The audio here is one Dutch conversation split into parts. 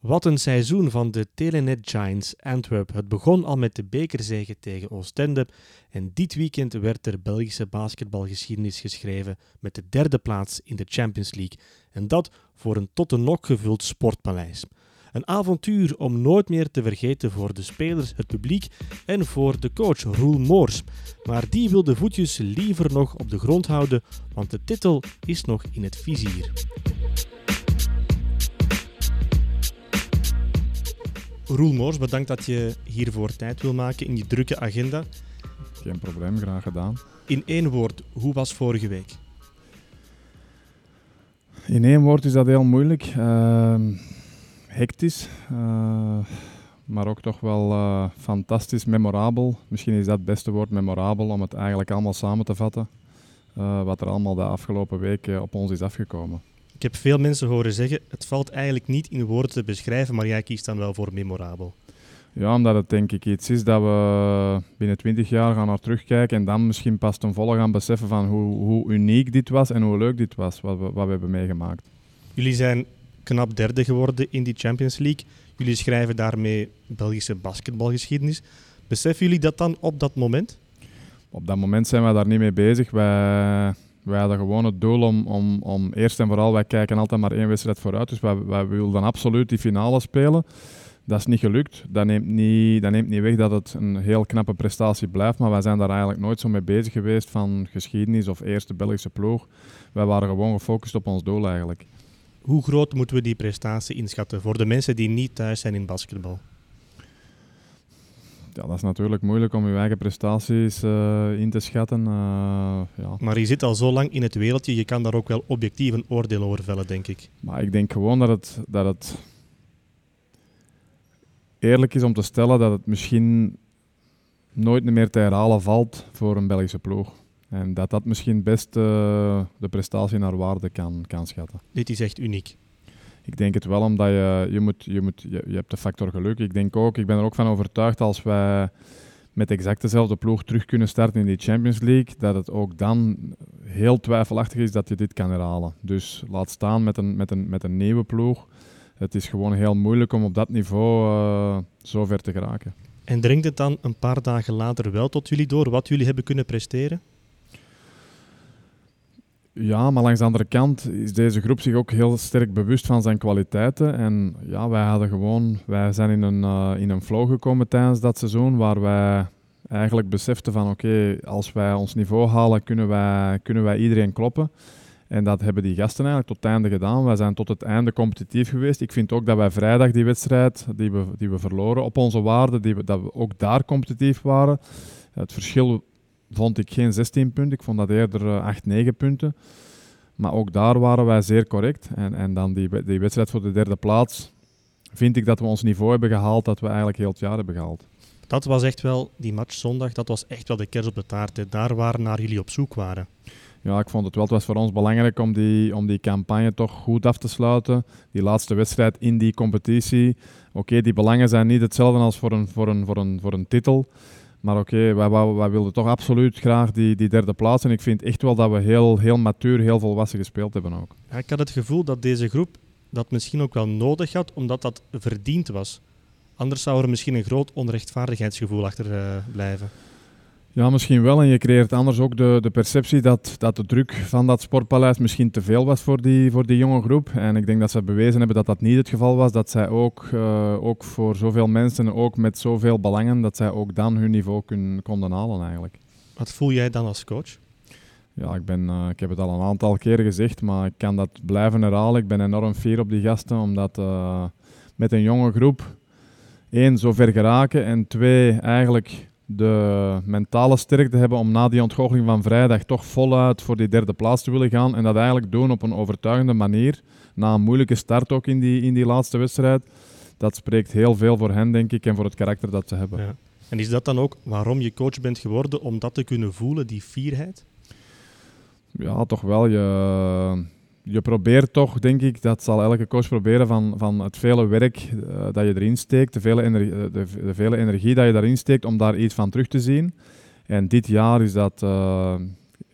Wat een seizoen van de Telenet Giants Antwerp. Het begon al met de bekerzege tegen Oostende en dit weekend werd er Belgische basketbalgeschiedenis geschreven met de derde plaats in de Champions League. En dat voor een tot de nok gevuld sportpaleis. Een avontuur om nooit meer te vergeten voor de spelers, het publiek en voor de coach Roel Moors. Maar die wil de voetjes liever nog op de grond houden, want de titel is nog in het vizier. Roel Moors, bedankt dat je hiervoor tijd wil maken in die drukke agenda. Geen probleem, graag gedaan. In één woord, hoe was vorige week? In één woord is dat heel moeilijk. Uh, hectisch, uh, maar ook toch wel uh, fantastisch, memorabel. Misschien is dat het beste woord, memorabel, om het eigenlijk allemaal samen te vatten. Uh, wat er allemaal de afgelopen weken op ons is afgekomen. Ik heb veel mensen horen zeggen, het valt eigenlijk niet in woorden te beschrijven, maar jij kiest dan wel voor memorabel. Ja, omdat het denk ik iets is dat we binnen 20 jaar gaan naar terugkijken en dan misschien pas ten volle gaan beseffen van hoe, hoe uniek dit was en hoe leuk dit was, wat we, wat we hebben meegemaakt. Jullie zijn knap derde geworden in die Champions League. Jullie schrijven daarmee Belgische basketbalgeschiedenis. Beseffen jullie dat dan op dat moment? Op dat moment zijn we daar niet mee bezig. Wij, wij hadden gewoon het doel om, om, om eerst en vooral, wij kijken altijd maar één wedstrijd vooruit. Dus wij, wij wilden absoluut die finale spelen. Dat is niet gelukt. Dat neemt niet, dat neemt niet weg dat het een heel knappe prestatie blijft. Maar wij zijn daar eigenlijk nooit zo mee bezig geweest van geschiedenis of eerste Belgische ploeg. Wij waren gewoon gefocust op ons doel eigenlijk. Hoe groot moeten we die prestatie inschatten voor de mensen die niet thuis zijn in basketbal? Ja, dat is natuurlijk moeilijk om je eigen prestaties uh, in te schatten. Uh, ja. Maar je zit al zo lang in het wereldje, je kan daar ook wel objectief een oordeel over vellen, denk ik. Maar ik denk gewoon dat het, dat het eerlijk is om te stellen dat het misschien nooit meer te herhalen valt voor een Belgische ploeg. En dat dat misschien best uh, de prestatie naar waarde kan, kan schatten. Dit is echt uniek. Ik denk het wel, omdat je, je, moet, je, moet, je, je hebt de factor geluk. Ik denk ook, ik ben er ook van overtuigd als wij met exact dezelfde ploeg terug kunnen starten in die Champions League, dat het ook dan heel twijfelachtig is dat je dit kan herhalen. Dus laat staan met een, met een, met een nieuwe ploeg. Het is gewoon heel moeilijk om op dat niveau uh, zo ver te geraken. En dringt het dan een paar dagen later wel tot jullie door wat jullie hebben kunnen presteren? Ja, maar langs de andere kant is deze groep zich ook heel sterk bewust van zijn kwaliteiten. En ja, wij hadden gewoon, wij zijn in een, uh, in een flow gekomen tijdens dat seizoen waar wij eigenlijk beseften van oké, als wij ons niveau halen, kunnen wij, kunnen wij iedereen kloppen. En dat hebben die gasten eigenlijk tot het einde gedaan. Wij zijn tot het einde competitief geweest. Ik vind ook dat wij vrijdag die wedstrijd die we, die we verloren op onze waarde, die we, dat we ook daar competitief waren. Het verschil vond ik geen 16 punten. Ik vond dat eerder 8, eh, 9 punten. Maar ook daar waren wij zeer correct. En, en dan die, die wedstrijd voor de derde plaats, vind ik dat we ons niveau hebben gehaald dat we eigenlijk heel het jaar hebben gehaald. Dat was echt wel, die match zondag, dat was echt wel de kers op de taart. Hè. Daar waar naar jullie op zoek waren. Ja, ik vond het wel. Het was voor ons belangrijk om die, om die campagne toch goed af te sluiten. Die laatste wedstrijd in die competitie. Oké, die belangen zijn niet hetzelfde als voor een, voor een, voor een, voor een titel. Maar oké, wij, wij, wilden toch absoluut graag die, die derde plaats. En ik vind echt wel dat we heel, heel matuur, heel volwassen gespeeld hebben ook. Ik had het gevoel dat deze groep dat misschien ook wel nodig had, omdat dat verdiend was. Anders zou er misschien een groot onrechtvaardigheidsgevoel achter uh, blijven. Ja, misschien wel. En je creëert anders ook de, de perceptie dat, dat de druk van dat sportpaleis misschien te veel was voor die, voor die jonge groep. En ik denk dat ze bewezen hebben dat dat niet het geval was. Dat zij ook, uh, ook voor zoveel mensen, ook met zoveel belangen, dat zij ook dan hun niveau kun, konden halen eigenlijk. Wat voel jij dan als coach? Ja, ik, ben, uh, ik heb het al een aantal keren gezegd, maar ik kan dat blijven herhalen. Ik ben enorm fier op die gasten, omdat uh, met een jonge groep, één, zo ver geraken en twee, eigenlijk de mentale sterkte hebben om na die ontgoocheling van vrijdag toch voluit voor die derde plaats te willen gaan. En dat eigenlijk doen op een overtuigende manier. Na een moeilijke start ook in die, in die laatste wedstrijd. Dat spreekt heel veel voor hen, denk ik, en voor het karakter dat ze hebben. Ja. En is dat dan ook waarom je coach bent geworden, om dat te kunnen voelen, die fierheid? Ja, toch wel. Je, je probeert toch, denk ik, dat zal elke coach proberen, van, van het vele werk uh, dat je erin steekt, de vele, energie, de, de, vele energie dat je daarin steekt, om daar iets van terug te zien. En dit jaar is dat, uh,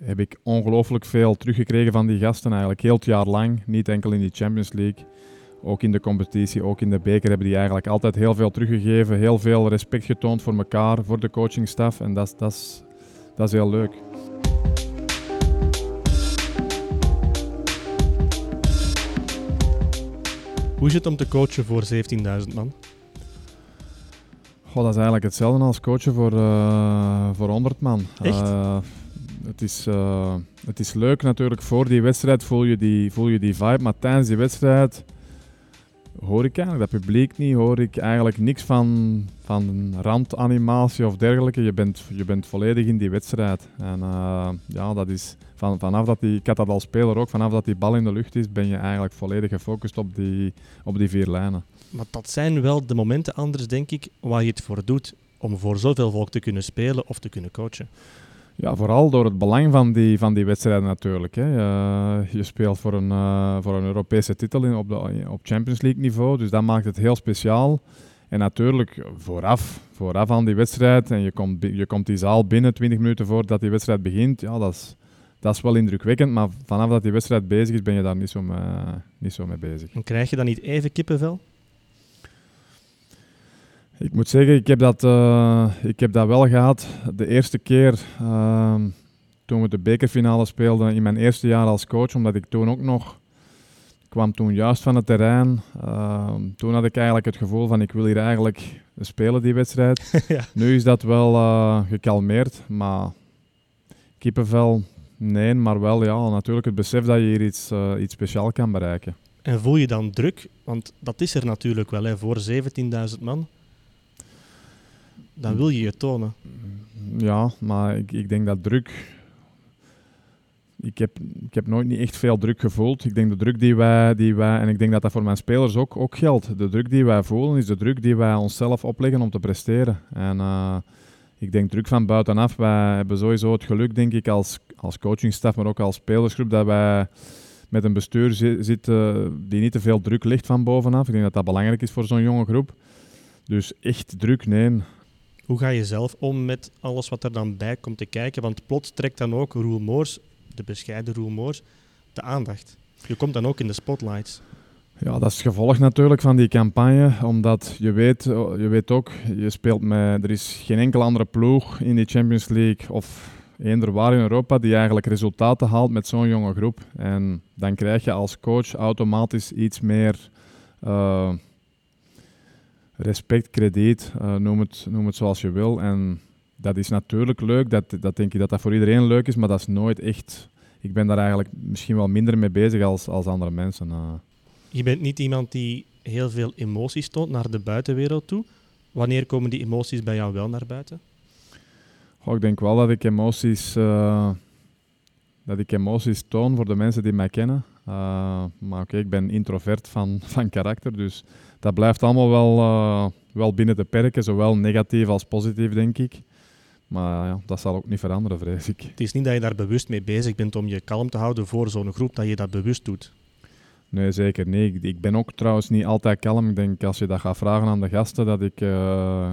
heb ik ongelooflijk veel teruggekregen van die gasten, eigenlijk heel het jaar lang. Niet enkel in die Champions League. ook in de competitie, ook in de beker, hebben die eigenlijk altijd heel veel teruggegeven. Heel veel respect getoond voor elkaar, voor de coachingstaf. En dat, dat, dat is heel leuk. Hoe is het om te coachen voor 17.000 man? Goh, dat is eigenlijk hetzelfde als coachen voor, uh, voor 100 man. Echt? Uh, het, is, uh, het is leuk natuurlijk. Voor die wedstrijd voel je die, voel je die vibe. Maar tijdens die wedstrijd hoor ik eigenlijk dat publiek niet. Hoor ik eigenlijk niks van, van randanimatie of dergelijke. Je bent, je bent volledig in die wedstrijd. En ja, dat is van, vanaf dat die, ik had dat als speler ook, vanaf dat die bal in de lucht is, ben je eigenlijk volledig gefocust op die, op die vier lijnen. Maar dat zijn wel de momenten anders, denk ik, waar je het voor doet. Om voor zoveel volk te kunnen spelen of te kunnen coachen. Ja, vooral door het belang van die, van die wedstrijden natuurlijk. Hè. Je speelt voor een, uh, voor een Europese titel in, op, op Champions League niveau, dus dat maakt het heel speciaal. En natuurlijk vooraf, vooraf aan die wedstrijd, en je komt, je komt die zaal binnen 20 minuten voordat die wedstrijd begint, ja, dat is, dat is wel indrukwekkend, maar vanaf dat die wedstrijd bezig is, ben je daar niet zo mee, niet zo mee bezig. En krijg je dan niet even kippenvel? Ik moet zeggen, ik heb dat, uh, ik heb dat wel gehad. De eerste keer uh, toen we de bekerfinale speelden in mijn eerste jaar als coach, omdat ik toen ook nog kwam toen juist van het terrein. Uh, toen had ik eigenlijk het gevoel van ik wil hier eigenlijk spelen die wedstrijd. ja. Nu is dat wel uh, gekalmeerd, maar kippenvel, nee, maar wel ja, natuurlijk het besef dat je hier iets, uh, iets speciaals kan bereiken. En voel je dan druk? Want dat is er natuurlijk wel, hè, voor 17.000 man dan wil je je tonen. Ja, maar ik, ik denk dat druk. Ik heb, ik heb nooit niet echt veel druk gevoeld. Ik denk de druk die wij, die wij, en ik denk dat dat voor mijn spelers ook, ook geldt. De druk die wij voelen is de druk die wij onszelf opleggen om te presteren. En uh, ik denk druk van buitenaf. Wij hebben sowieso het geluk, denk ik, als, als coachingstaf, maar ook als spelersgroep, dat wij met een bestuur zitten die niet te veel druk ligt van bovenaf. Ik denk dat dat belangrijk is voor zo'n jonge groep. Dus echt druk, nee. Hoe ga je zelf om met alles wat er dan bij komt te kijken? Want plots trekt dan ook Roel Moors, de bescheiden Roel Moors, de aandacht. Je komt dan ook in de spotlights. Ja, dat is het gevolg natuurlijk van die campagne, omdat je weet, je weet ook, je speelt met, er is geen enkele andere ploeg in die Champions League of eender waar in Europa die eigenlijk resultaten haalt met zo'n jonge groep. En dan krijg je als coach automatisch iets meer uh, respect, krediet, uh, noem, het, noem het zoals je wil. En dat is natuurlijk leuk, dat, dat denk ik dat dat voor iedereen leuk is, maar dat is nooit echt... Ik ben daar eigenlijk misschien wel minder mee bezig als, als andere mensen. Uh. Je bent niet iemand die heel veel emoties toont naar de buitenwereld toe. Wanneer komen die emoties bij jou wel naar buiten? Goh, ik denk wel dat ik emoties, uh, dat ik emoties toon voor de mensen die mij kennen. Uh, maar oké, ik ben introvert van, van karakter, dus dat blijft allemaal wel, uh, wel binnen de perken, zowel negatief als positief, denk ik. Maar ja, dat zal ook niet veranderen, vrees ik. Het is niet dat je daar bewust mee bezig bent om je kalm te houden voor zo'n groep, dat je dat bewust doet. Nee, zeker niet. Ik ben ook trouwens niet altijd kalm. Ik denk als je dat gaat vragen aan de gasten, dat ik, uh,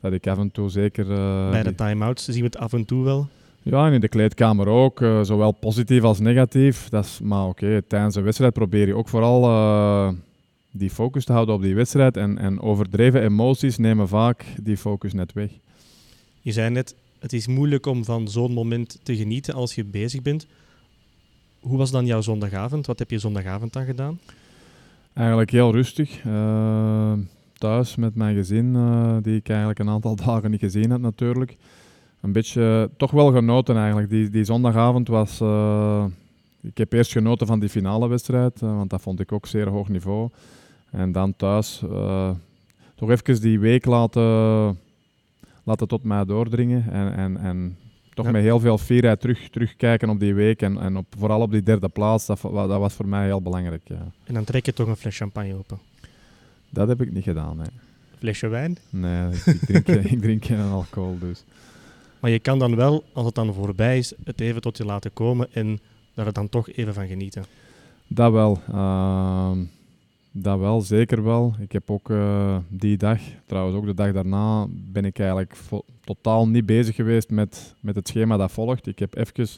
dat ik af en toe zeker... Uh, Bij de time-outs zien we het af en toe wel. Ja, en in de kleedkamer ook, uh, zowel positief als negatief. Dat is, maar oké, okay, tijdens een wedstrijd probeer je ook vooral die focus te houden op die wedstrijd. En, en overdreven emoties nemen vaak die focus net weg. Je zei net, het is moeilijk om van zo'n moment te genieten als je bezig bent. Hoe was dan jouw zondagavond? Wat heb je zondagavond dan gedaan? Eigenlijk heel rustig. Uh, thuis met mijn gezin, uh, die ik eigenlijk een aantal dagen niet gezien had natuurlijk. Een beetje toch wel genoten eigenlijk. Die, die zondagavond was... Ik heb eerst genoten van die finale wedstrijd, want dat vond ik ook zeer hoog niveau. En dan thuis uh, toch even die week laten, laten tot mij doordringen. En, en, en toch ja. met heel veel fierheid terug, terugkijken op die week. En, en op, vooral op die derde plaats, dat, dat was voor mij heel belangrijk. Ja. En dan trek je toch een fles champagne open? Dat heb ik niet gedaan, nee. Flesje wijn? Nee, ik drink, ik drink geen alcohol, dus. Maar je kan dan wel, als het dan voorbij is, het even tot je laten komen en daar dan toch even van genieten. Dat wel. Uh, dat wel, zeker wel. Ik heb ook uh, die dag, trouwens ook de dag daarna, ben ik eigenlijk totaal niet bezig geweest met, met het schema dat volgt. Ik heb even,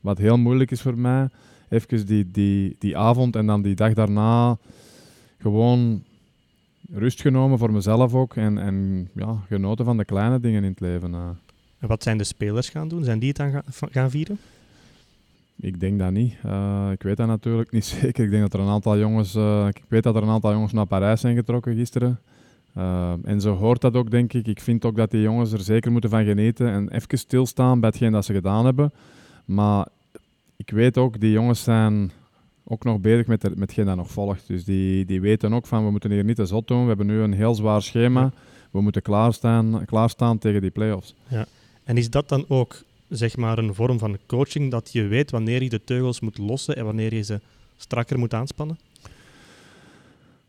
wat heel moeilijk is voor mij, even die, die, die avond en dan die dag daarna gewoon rust genomen voor mezelf ook. En, en ja, genoten van de kleine dingen in het leven. eh. En wat zijn de spelers gaan doen? Zijn die het dan gaan, gaan vieren? Ik denk dat niet. Eh, ik weet dat natuurlijk niet zeker. Ik denk dat er een aantal jongens, eh, ik weet dat er een aantal jongens naar Parijs zijn getrokken gisteren. Eh, en zo hoort dat ook, denk ik. Ik vind ook dat die jongens er zeker moeten van genieten en even stilstaan bij hetgeen dat ze gedaan hebben. Maar ik weet ook, die jongens zijn ook nog bezig met, met hetgeen dat nog volgt. Dus die, die weten ook van, we moeten hier niet te zot doen. We hebben nu een heel zwaar schema. Ja. We moeten klaarstaan, klaarstaan tegen die play-offs. En is dat dan ook zeg maar een vorm van coaching dat je weet wanneer je de teugels moet lossen en wanneer je ze strakker moet aanspannen?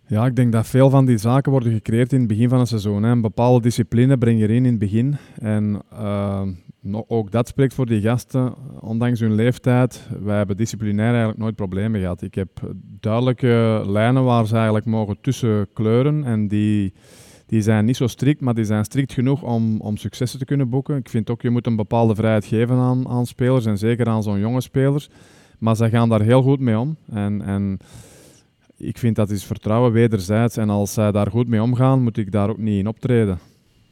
Ja, ik denk dat veel van die zaken worden gecreëerd in het begin van een seizoen. Hè. Een bepaalde discipline breng je erin in het begin. En eh, ook dat spreekt voor die gasten, ondanks hun leeftijd. Wij hebben disciplinair eigenlijk nooit problemen gehad. Ik heb duidelijke lijnen waar ze eigenlijk mogen tussen kleuren. En die, die zijn niet zo strikt, maar die zijn strikt genoeg om, om successen te kunnen boeken. Ik vind ook, je moet een bepaalde vrijheid geven aan, aan spelers. En zeker aan zo'n jonge spelers. Maar ze gaan daar heel goed mee om. En... en ik vind dat is vertrouwen wederzijds. En als zij daar goed mee omgaan, moet ik daar ook niet in optreden.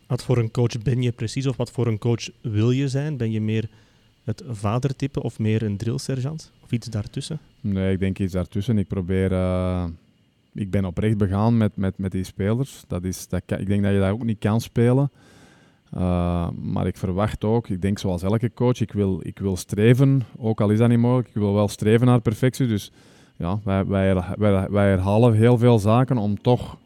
Wat voor een coach ben je precies of wat voor een coach wil je zijn? Ben je meer het vadertype of meer een drillsergeant? Of iets daartussen? Nee, ik denk iets daartussen. Ik probeer... eh, ik ben oprecht begaan met, met, met die spelers. Dat is, dat ik denk dat je dat ook niet kan spelen. Uh, maar ik verwacht ook, ik denk zoals elke coach, ik wil, ik wil streven, ook al is dat niet mogelijk, ik wil wel streven naar perfectie. Dus ja, wij, wij, wij, herhalen heel veel zaken om toch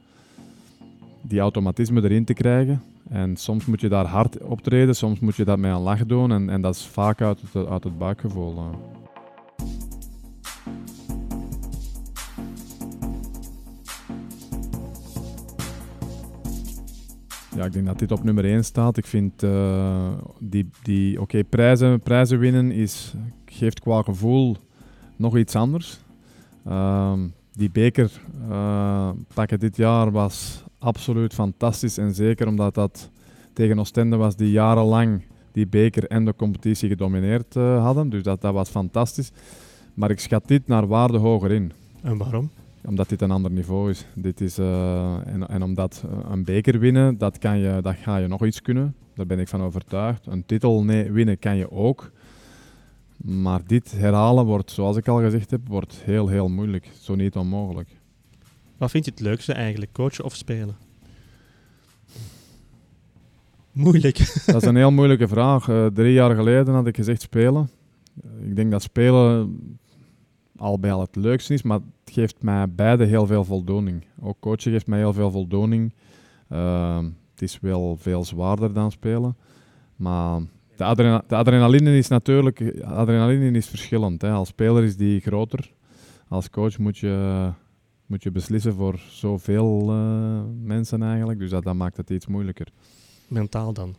die automatisme erin te krijgen. En soms moet je daar hard optreden, soms moet je dat met een lach doen. En, en dat is vaak uit uit het buikgevoel. Ja, ik denk dat dit op nummer 1 staat. Ik vind eh, die, die oké, prijzen, prijzen winnen is, geeft qua gevoel nog iets anders. Ehm, die beker eh, pakken dit jaar was absoluut fantastisch. En zeker omdat dat tegen Oostende was die jarenlang die beker en de competitie gedomineerd eh, hadden. Dus dat, dat was fantastisch. Maar ik schat dit naar waarde hoger in En waarom? Omdat dit een ander niveau is. Dit is eh, en, en omdat eh, een beker winnen, dat, kan je, dat ga je nog iets kunnen. Daar ben ik van overtuigd. Een titel nee, winnen kan je ook. Maar dit herhalen wordt, zoals ik al gezegd heb, wordt heel, heel moeilijk. Zo niet onmogelijk. Wat vind je het leukste eigenlijk, coachen of spelen? Moeilijk. Dat is een heel moeilijke vraag. Eh, drie jaar geleden had ik gezegd spelen. Ik denk dat spelen al bij al het leukste is, maar het geeft mij beide heel veel voldoening. Ook coachen geeft mij heel veel voldoening. Ehm, het is wel veel zwaarder dan spelen. Maar de, adrena- de adrenaline is natuurlijk adrenaline is verschillend. Hè. Als speler is die groter. Als coach moet je, moet je beslissen voor zoveel eh, mensen eigenlijk. Dus dat, dat maakt het iets moeilijker. Mentaal dan.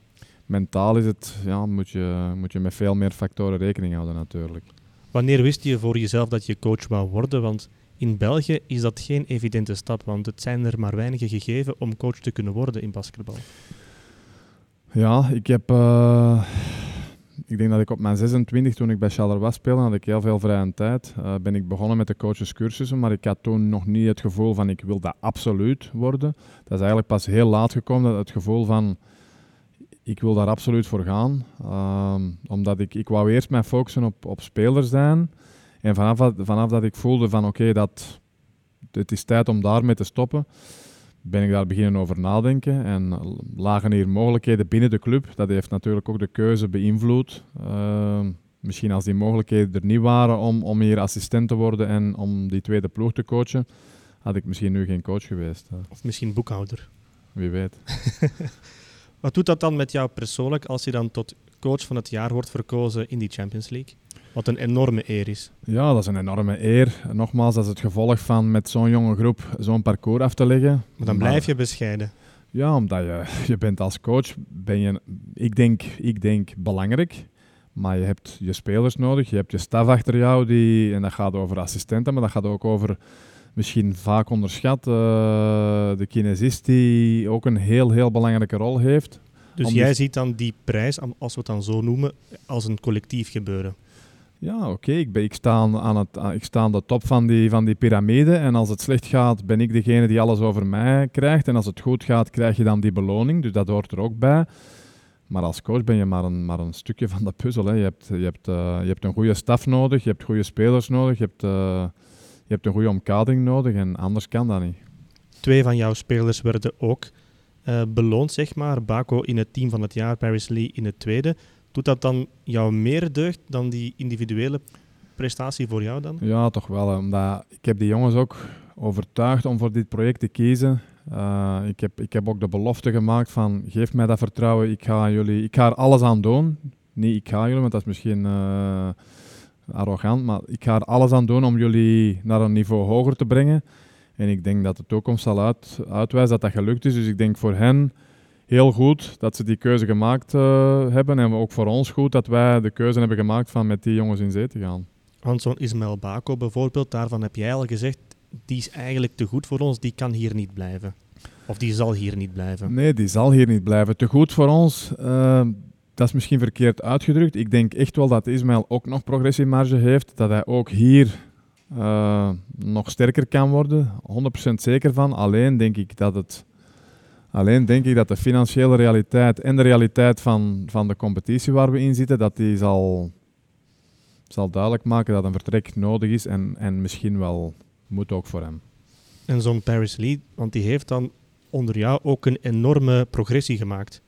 Mentaal is het, ja, moet, je, moet je met veel meer factoren rekening houden natuurlijk. Wanneer wist je voor jezelf dat je coach wou worden? Want in België is dat geen evidente stap, want het zijn er maar weinige gegeven om coach te kunnen worden in basketbal. Ja, ik heb... eh, ik denk dat ik op mijn 26, toen ik bij Charleroi speelde, had ik heel veel vrije tijd. Eh, ben ik begonnen met de coachescursussen, maar ik had toen nog niet het gevoel van ik wil dat absoluut worden. Dat is eigenlijk pas heel laat gekomen, dat het gevoel van ik wil daar absoluut voor gaan. Ehm, omdat ik, ik wou eerst mij focussen op, op speler zijn. En vanaf, dat- vanaf dat ik voelde van oké, dat het is tijd om daarmee te stoppen, ben ik daar beginnen over nadenken. En lagen hier mogelijkheden binnen de club. Dat heeft natuurlijk ook de keuze beïnvloed. Ehm, misschien als die mogelijkheden er niet waren om, om hier assistent te worden en om die tweede ploeg te coachen, had ik misschien nu geen coach geweest. Of misschien boekhouder. wie weet. Wat doet dat dan met jou persoonlijk als je dan tot coach van het jaar wordt verkozen in die Champions League? Wat een enorme eer is. Ja, dat is een enorme eer. Nogmaals, dat is het gevolg van met zo'n jonge groep zo'n parcours af te leggen. Maar dan blijf je bescheiden. Ja, omdat je, je bent als coach, ben je, ik denk, ik denk belangrijk. Maar je hebt je spelers nodig, je hebt je staf achter jou, die, en dat gaat over assistenten, maar dat gaat ook over, misschien vaak onderschat, eh, de kinesist die ook een heel, heel belangrijke rol heeft. Dus Om jij die- ziet dan die prijs, als we het dan zo noemen, als een collectief gebeuren. Ja, oké. Ik, ben- ik, sta aan, aan het, aan- ik sta aan de top van die, van die piramide. En als het slecht gaat, ben ik degene die alles over mij krijgt. En als het goed gaat, krijg je dan die beloning. Dus dat hoort er ook bij. Maar als coach ben je maar een, maar een stukje van de puzzel. Hè. Je, hebt, je, hebt, eh, je hebt een goede staf nodig, je hebt goede spelers nodig, je hebt, eh, je hebt een goede omkadering nodig. En anders kan dat niet. Twee van jouw spelers werden ook eh, beloond, zeg maar. Bako in het team van het jaar, Paris Lee in het tweede. Doet dat dan jou meer deugd dan die individuele prestatie voor jou dan? Ja, toch wel. Omdat ik heb die jongens ook overtuigd om voor dit project te kiezen. Eh, ik, heb, ik heb ook de belofte gemaakt van geef mij dat vertrouwen, ik ga, jullie, ik ga er alles aan doen. Niet ik ga jullie, want dat is misschien eh, arrogant, maar ik ga er alles aan doen om jullie naar een niveau hoger te brengen. En ik denk dat de toekomst zal uit, uitwijzen dat dat gelukt is. Dus ik denk voor hen heel goed dat ze die keuze gemaakt eh, hebben. En ook voor ons goed dat wij de keuze hebben gemaakt van met die jongens in zee te gaan. Want zo'n Ismael Bako bijvoorbeeld, daarvan heb jij al gezegd, die is eigenlijk te goed voor ons, die kan hier niet blijven. Of die zal hier niet blijven. Nee, die zal hier niet blijven. Te goed voor ons, eh, dat is misschien verkeerd uitgedrukt. Ik denk echt wel dat Ismail ook nog progressiemarge heeft. Dat hij ook hier eh, nog sterker kan worden. 100% zeker van. Alleen denk ik dat het... Alleen denk ik dat de financiële realiteit en de realiteit van, van de competitie waar we in zitten, dat die zal, zal duidelijk maken dat een vertrek nodig is en, en misschien wel moet ook voor hem. En zo'n Paris Lee, want die heeft dan onder jou ook een enorme progressie gemaakt.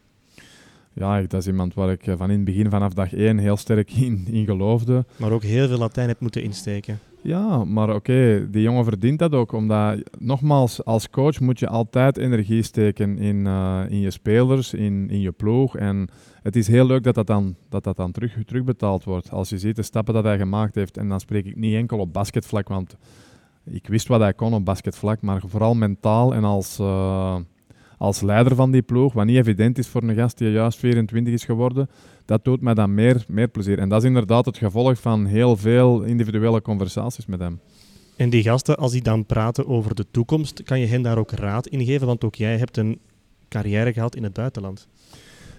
Ja, dat is iemand waar ik eh, van in het begin, vanaf dag één, heel sterk in, in geloofde. Maar ook heel veel Latijn hebt moeten insteken. Ja, maar oké, die jongen verdient dat ook. Omdat, nogmaals, als coach moet je altijd energie steken in, eh, in je spelers, in, in je ploeg. En het is heel leuk dat dat dan, dat dat dan terug, terugbetaald wordt. Als je ziet de stappen dat hij gemaakt heeft. En dan spreek ik niet enkel op basketvlak, want ik wist wat hij kon op basketvlak. Maar vooral mentaal en als, eh, als leider van die ploeg. Wat niet evident is voor een gast die juist 24 is geworden. Dat doet mij dan meer, meer plezier. En dat is inderdaad het gevolg van heel veel individuele conversaties met hem. En die gasten, als die dan praten over de toekomst, kan je hen daar ook raad in geven? Want ook jij hebt een carrière gehad in het buitenland.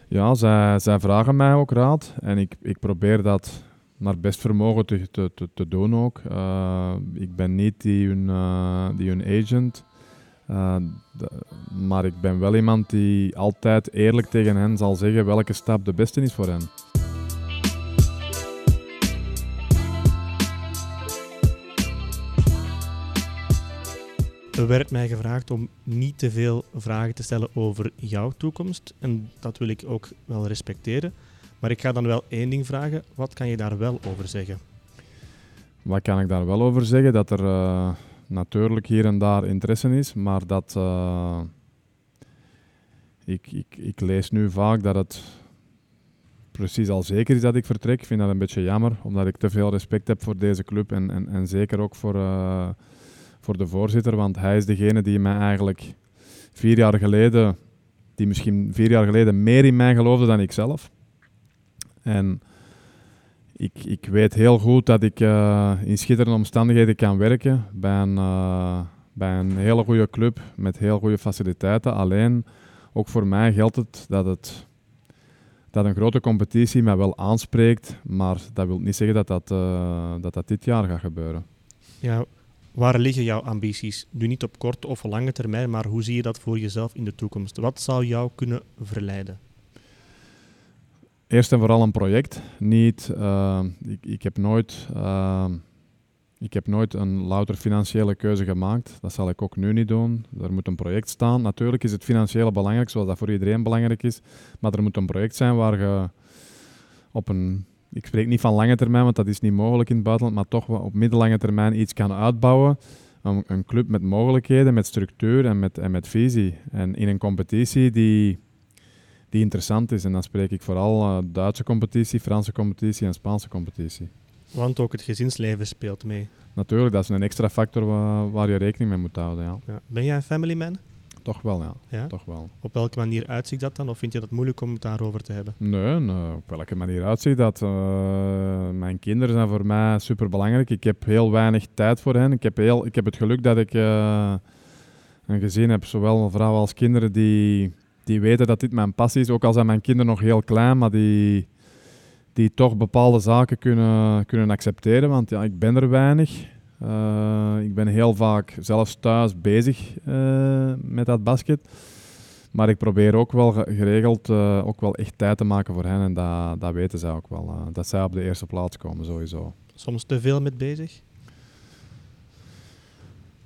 Ja, zij, zij vragen mij ook raad en ik, ik probeer dat naar best vermogen te, te, te, te doen ook. Uh, ik ben niet die hun, uh, die hun agent, uh, de, maar ik ben wel iemand die altijd eerlijk tegen hen zal zeggen welke stap de beste is voor hen. Er werd mij gevraagd om niet te veel vragen te stellen over jouw toekomst. En dat wil ik ook wel respecteren. Maar ik ga dan wel één ding vragen. Wat kan je daar wel over zeggen? Wat kan ik daar wel over zeggen? Dat er uh, natuurlijk hier en daar interesse is, maar dat uh, ik, ik, ik lees nu vaak dat het precies al zeker is dat ik vertrek. Ik vind dat een beetje jammer, omdat ik te veel respect heb voor deze club en, en, en zeker ook voor, uh, voor de voorzitter, want hij is degene die mij eigenlijk vier jaar geleden, die misschien vier jaar geleden meer in mij geloofde dan ik zelf. En ik, ik weet heel goed dat ik uh, in schitterende omstandigheden kan werken bij een, uh, bij een hele goede club met heel goede faciliteiten. Alleen, ook voor mij geldt het dat, het dat een grote competitie mij wel aanspreekt, maar dat wil niet zeggen dat dat, uh, dat dat dit jaar gaat gebeuren. Ja, waar liggen jouw ambities? Nu niet op korte of lange termijn, maar hoe zie je dat voor jezelf in de toekomst? Wat zou jou kunnen verleiden? Eerst en vooral een project. Niet, uh, ik, ik, heb nooit, uh, ik heb nooit een louter financiële keuze gemaakt. Dat zal ik ook nu niet doen. Er moet een project staan. Natuurlijk is het financiële belangrijk, zoals dat voor iedereen belangrijk is. Maar er moet een project zijn waar je op een... Ik spreek niet van lange termijn, want dat is niet mogelijk in het buitenland. Maar toch op middellange termijn iets kan uitbouwen. Een, een club met mogelijkheden, met structuur en met, en met visie. En in een competitie die die interessant is. En dan spreek ik vooral uh, Duitse competitie, Franse competitie en Spaanse competitie. Want ook het gezinsleven speelt mee. Natuurlijk, dat is een extra factor waar, waar je rekening mee moet houden. Ja. Ja. Ben jij een family man? Toch wel, ja. ja. Toch wel. Op welke manier uitziet dat dan? Of vind je dat moeilijk om het daarover te hebben? Nee, nee op welke manier uitziet dat? Uh, mijn kinderen zijn voor mij super belangrijk. Ik heb heel weinig tijd voor hen. Ik heb, heel, ik heb het geluk dat ik uh, een gezin heb, zowel vrouwen als kinderen, die die weten dat dit mijn passie is, ook al zijn mijn kinderen nog heel klein, maar die, die toch bepaalde zaken kunnen, kunnen accepteren. Want ja, ik ben er weinig. Uh, ik ben heel vaak zelfs thuis bezig uh, met dat basket. Maar ik probeer ook wel geregeld uh, ook wel echt tijd te maken voor hen. En dat, dat weten zij ook wel. dat zij op de eerste plaats komen, sowieso. Soms te veel met bezig?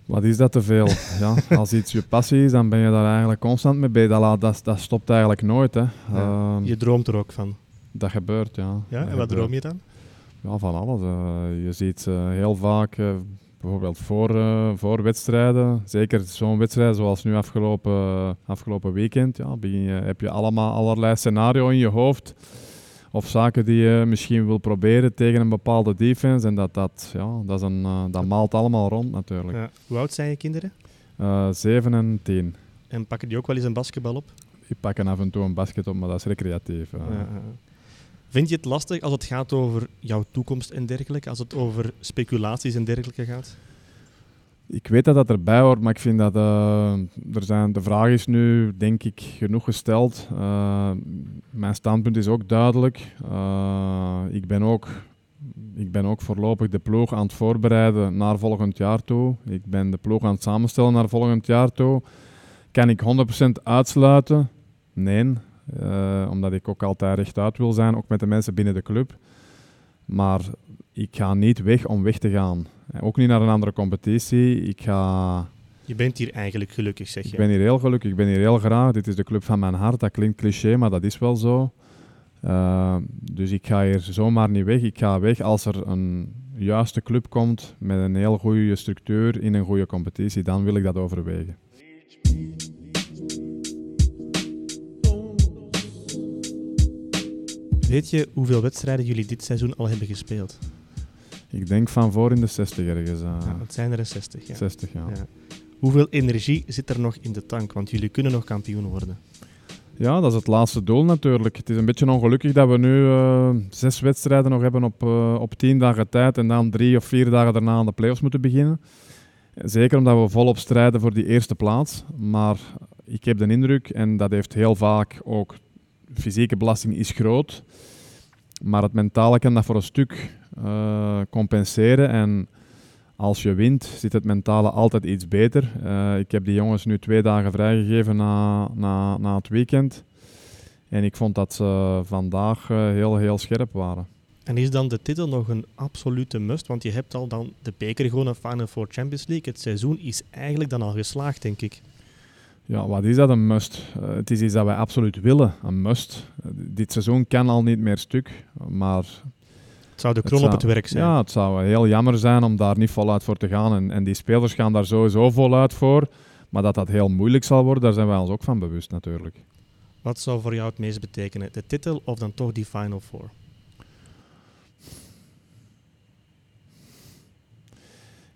Wat is dat te veel? ja, als iets je passie is, dan ben je daar eigenlijk constant mee bezig. Dat, dat, dat stopt eigenlijk nooit. Hè. Ja, je droomt er ook van? Dat gebeurt, ja. Ja, en wat droom je dan? Ja, van alles. Uh, je ziet uh, heel vaak, uh, bijvoorbeeld voor, voor wedstrijden, zeker zo'n wedstrijd zoals nu afgelopen, afgelopen weekend, ja, je, heb je allemaal allerlei scenario's in je hoofd. Of zaken die je misschien wil proberen tegen een bepaalde defense. En dat, dat, ja, dat, is een, dat maalt allemaal rond natuurlijk. Ja. Hoe oud zijn je kinderen? Zeven en tien. En pakken die ook wel eens een basketbal op? Die pakken af en toe een basket op, maar dat is recreatief. Ja, Vind je het lastig als het gaat over jouw toekomst en dergelijke? Als het over speculaties en dergelijke gaat? Ik weet dat dat erbij hoort, maar ik vind dat uh, er zijn, de vraag is nu, denk ik, genoeg gesteld. Uh, mijn standpunt is ook duidelijk. Uh, ik, ben ook, ik ben ook voorlopig de ploeg aan het voorbereiden naar volgend jaar toe. Ik ben de ploeg aan het samenstellen naar volgend jaar toe. Kan ik 100% uitsluiten? Nee. Omdat ik ook altijd rechtuit wil zijn, ook met de mensen binnen de club. Maar ik ga niet weg om weg te gaan. Eh, ook niet naar een andere competitie. Ik ga... Je bent hier eigenlijk gelukkig, zeg je? Ik ben hier heel gelukkig, ik ben hier heel graag. Dit is de club van mijn hart. Dat klinkt cliché, maar dat is wel zo. Uh, dus ik ga hier zomaar niet weg. Ik ga weg als er een juiste club komt met een heel goede structuur in een goede competitie. Dan wil ik dat overwegen. Weet je hoeveel wedstrijden jullie dit seizoen al hebben gespeeld? Ik denk van voor in de 60 ergens. Uh, ja, het zijn er 60, ja. 60, ja. ja. Hoeveel energie zit er nog in de tank? Want jullie kunnen nog kampioen worden. Ja, dat is het laatste doel natuurlijk. Het is een beetje ongelukkig dat we nu uh, zes wedstrijden nog hebben op, uh, op tien dagen tijd en dan drie of vier dagen daarna aan de playoffs moeten beginnen. Zeker omdat we volop strijden voor die eerste plaats. Maar ik heb de indruk, en dat heeft heel vaak ook fysieke belasting is groot, maar het mentale kan dat voor een stuk uh, compenseren. En als je wint, zit het mentale altijd iets beter. Uh, ik heb die jongens nu twee dagen vrijgegeven na, na, na het weekend. En ik vond dat ze vandaag uh, heel, heel scherp waren. En is dan de titel nog een absolute must? Want je hebt al dan de beker gewonnen, Final Four Champions League. Het seizoen is eigenlijk dan al geslaagd, denk ik. Ja, wat is dat een must? Uh, het is iets dat wij absoluut willen, een must. Uh, dit seizoen kan al niet meer stuk, maar... Het zou de kron op het werk zijn. Ja, het zou heel jammer zijn om daar niet voluit voor te gaan. En, en die spelers gaan daar sowieso voluit voor. Maar dat dat heel moeilijk zal worden, daar zijn wij ons ook van bewust natuurlijk. Wat zou voor jou het meest betekenen? De titel of dan toch die Final Four?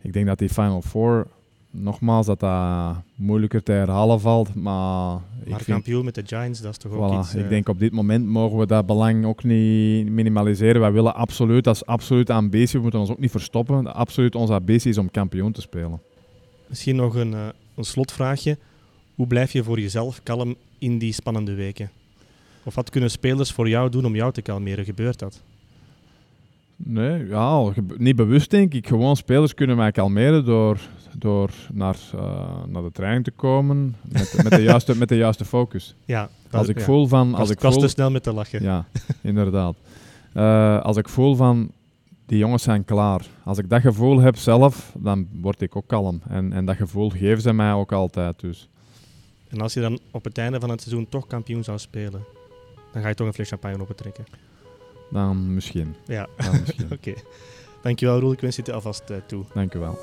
Ik denk dat die Final Four nogmaals, dat dat moeilijker te herhalen valt. Maar, maar kampioen met de Giants, dat is toch ook iets... Ik uh... denk op dit moment mogen we dat belang ook niet minimaliseren. Wij willen absoluut, dat is absoluut ambitie. We moeten ons ook niet verstoppen. Absoluut onze ambitie is om kampioen te spelen. Misschien nog een, uh, een slotvraagje. Hoe blijf je voor jezelf kalm in die spannende weken? Of wat kunnen spelers voor jou doen om jou te kalmeren? Gebeurt dat? Nee, ja, niet bewust denk ik. Gewoon spelers kunnen mij kalmeren door, door naar, uh, naar de trein te komen met, met, de, juiste, met de juiste focus. Ja, als ik voel van... Als ik, ik voel, te snel met te lachen. Ja, inderdaad. Uh, als ik voel van, die jongens zijn klaar. Als ik dat gevoel heb zelf, dan word ik ook kalm. En, en dat gevoel geven ze mij ook altijd. Dus. En als je dan op het einde van het seizoen toch kampioen zou spelen, dan ga je toch een fles champagne opentrekken? Dan misschien. Ja, oké. okay. Dankjewel Roel, ik wens je het alvast uh, toe. Dankjewel.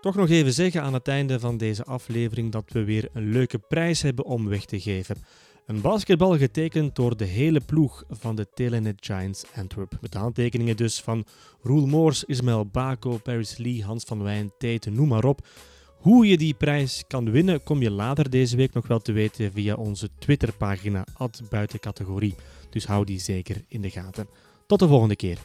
Toch nog even zeggen aan het einde van deze aflevering dat we weer een leuke prijs hebben om weg te geven. Een basketbal getekend door de hele ploeg van de Telenet Giants Antwerp. Met aantekeningen dus van Roel Moors, Ismael Bako, Paris Lee, Hans van Wijn, Tate, noem maar op. Hoe je die prijs kan winnen, kom je later deze week nog wel te weten via onze Twitterpagina, buitencategorie. Dus hou die zeker in de gaten. Tot de volgende keer.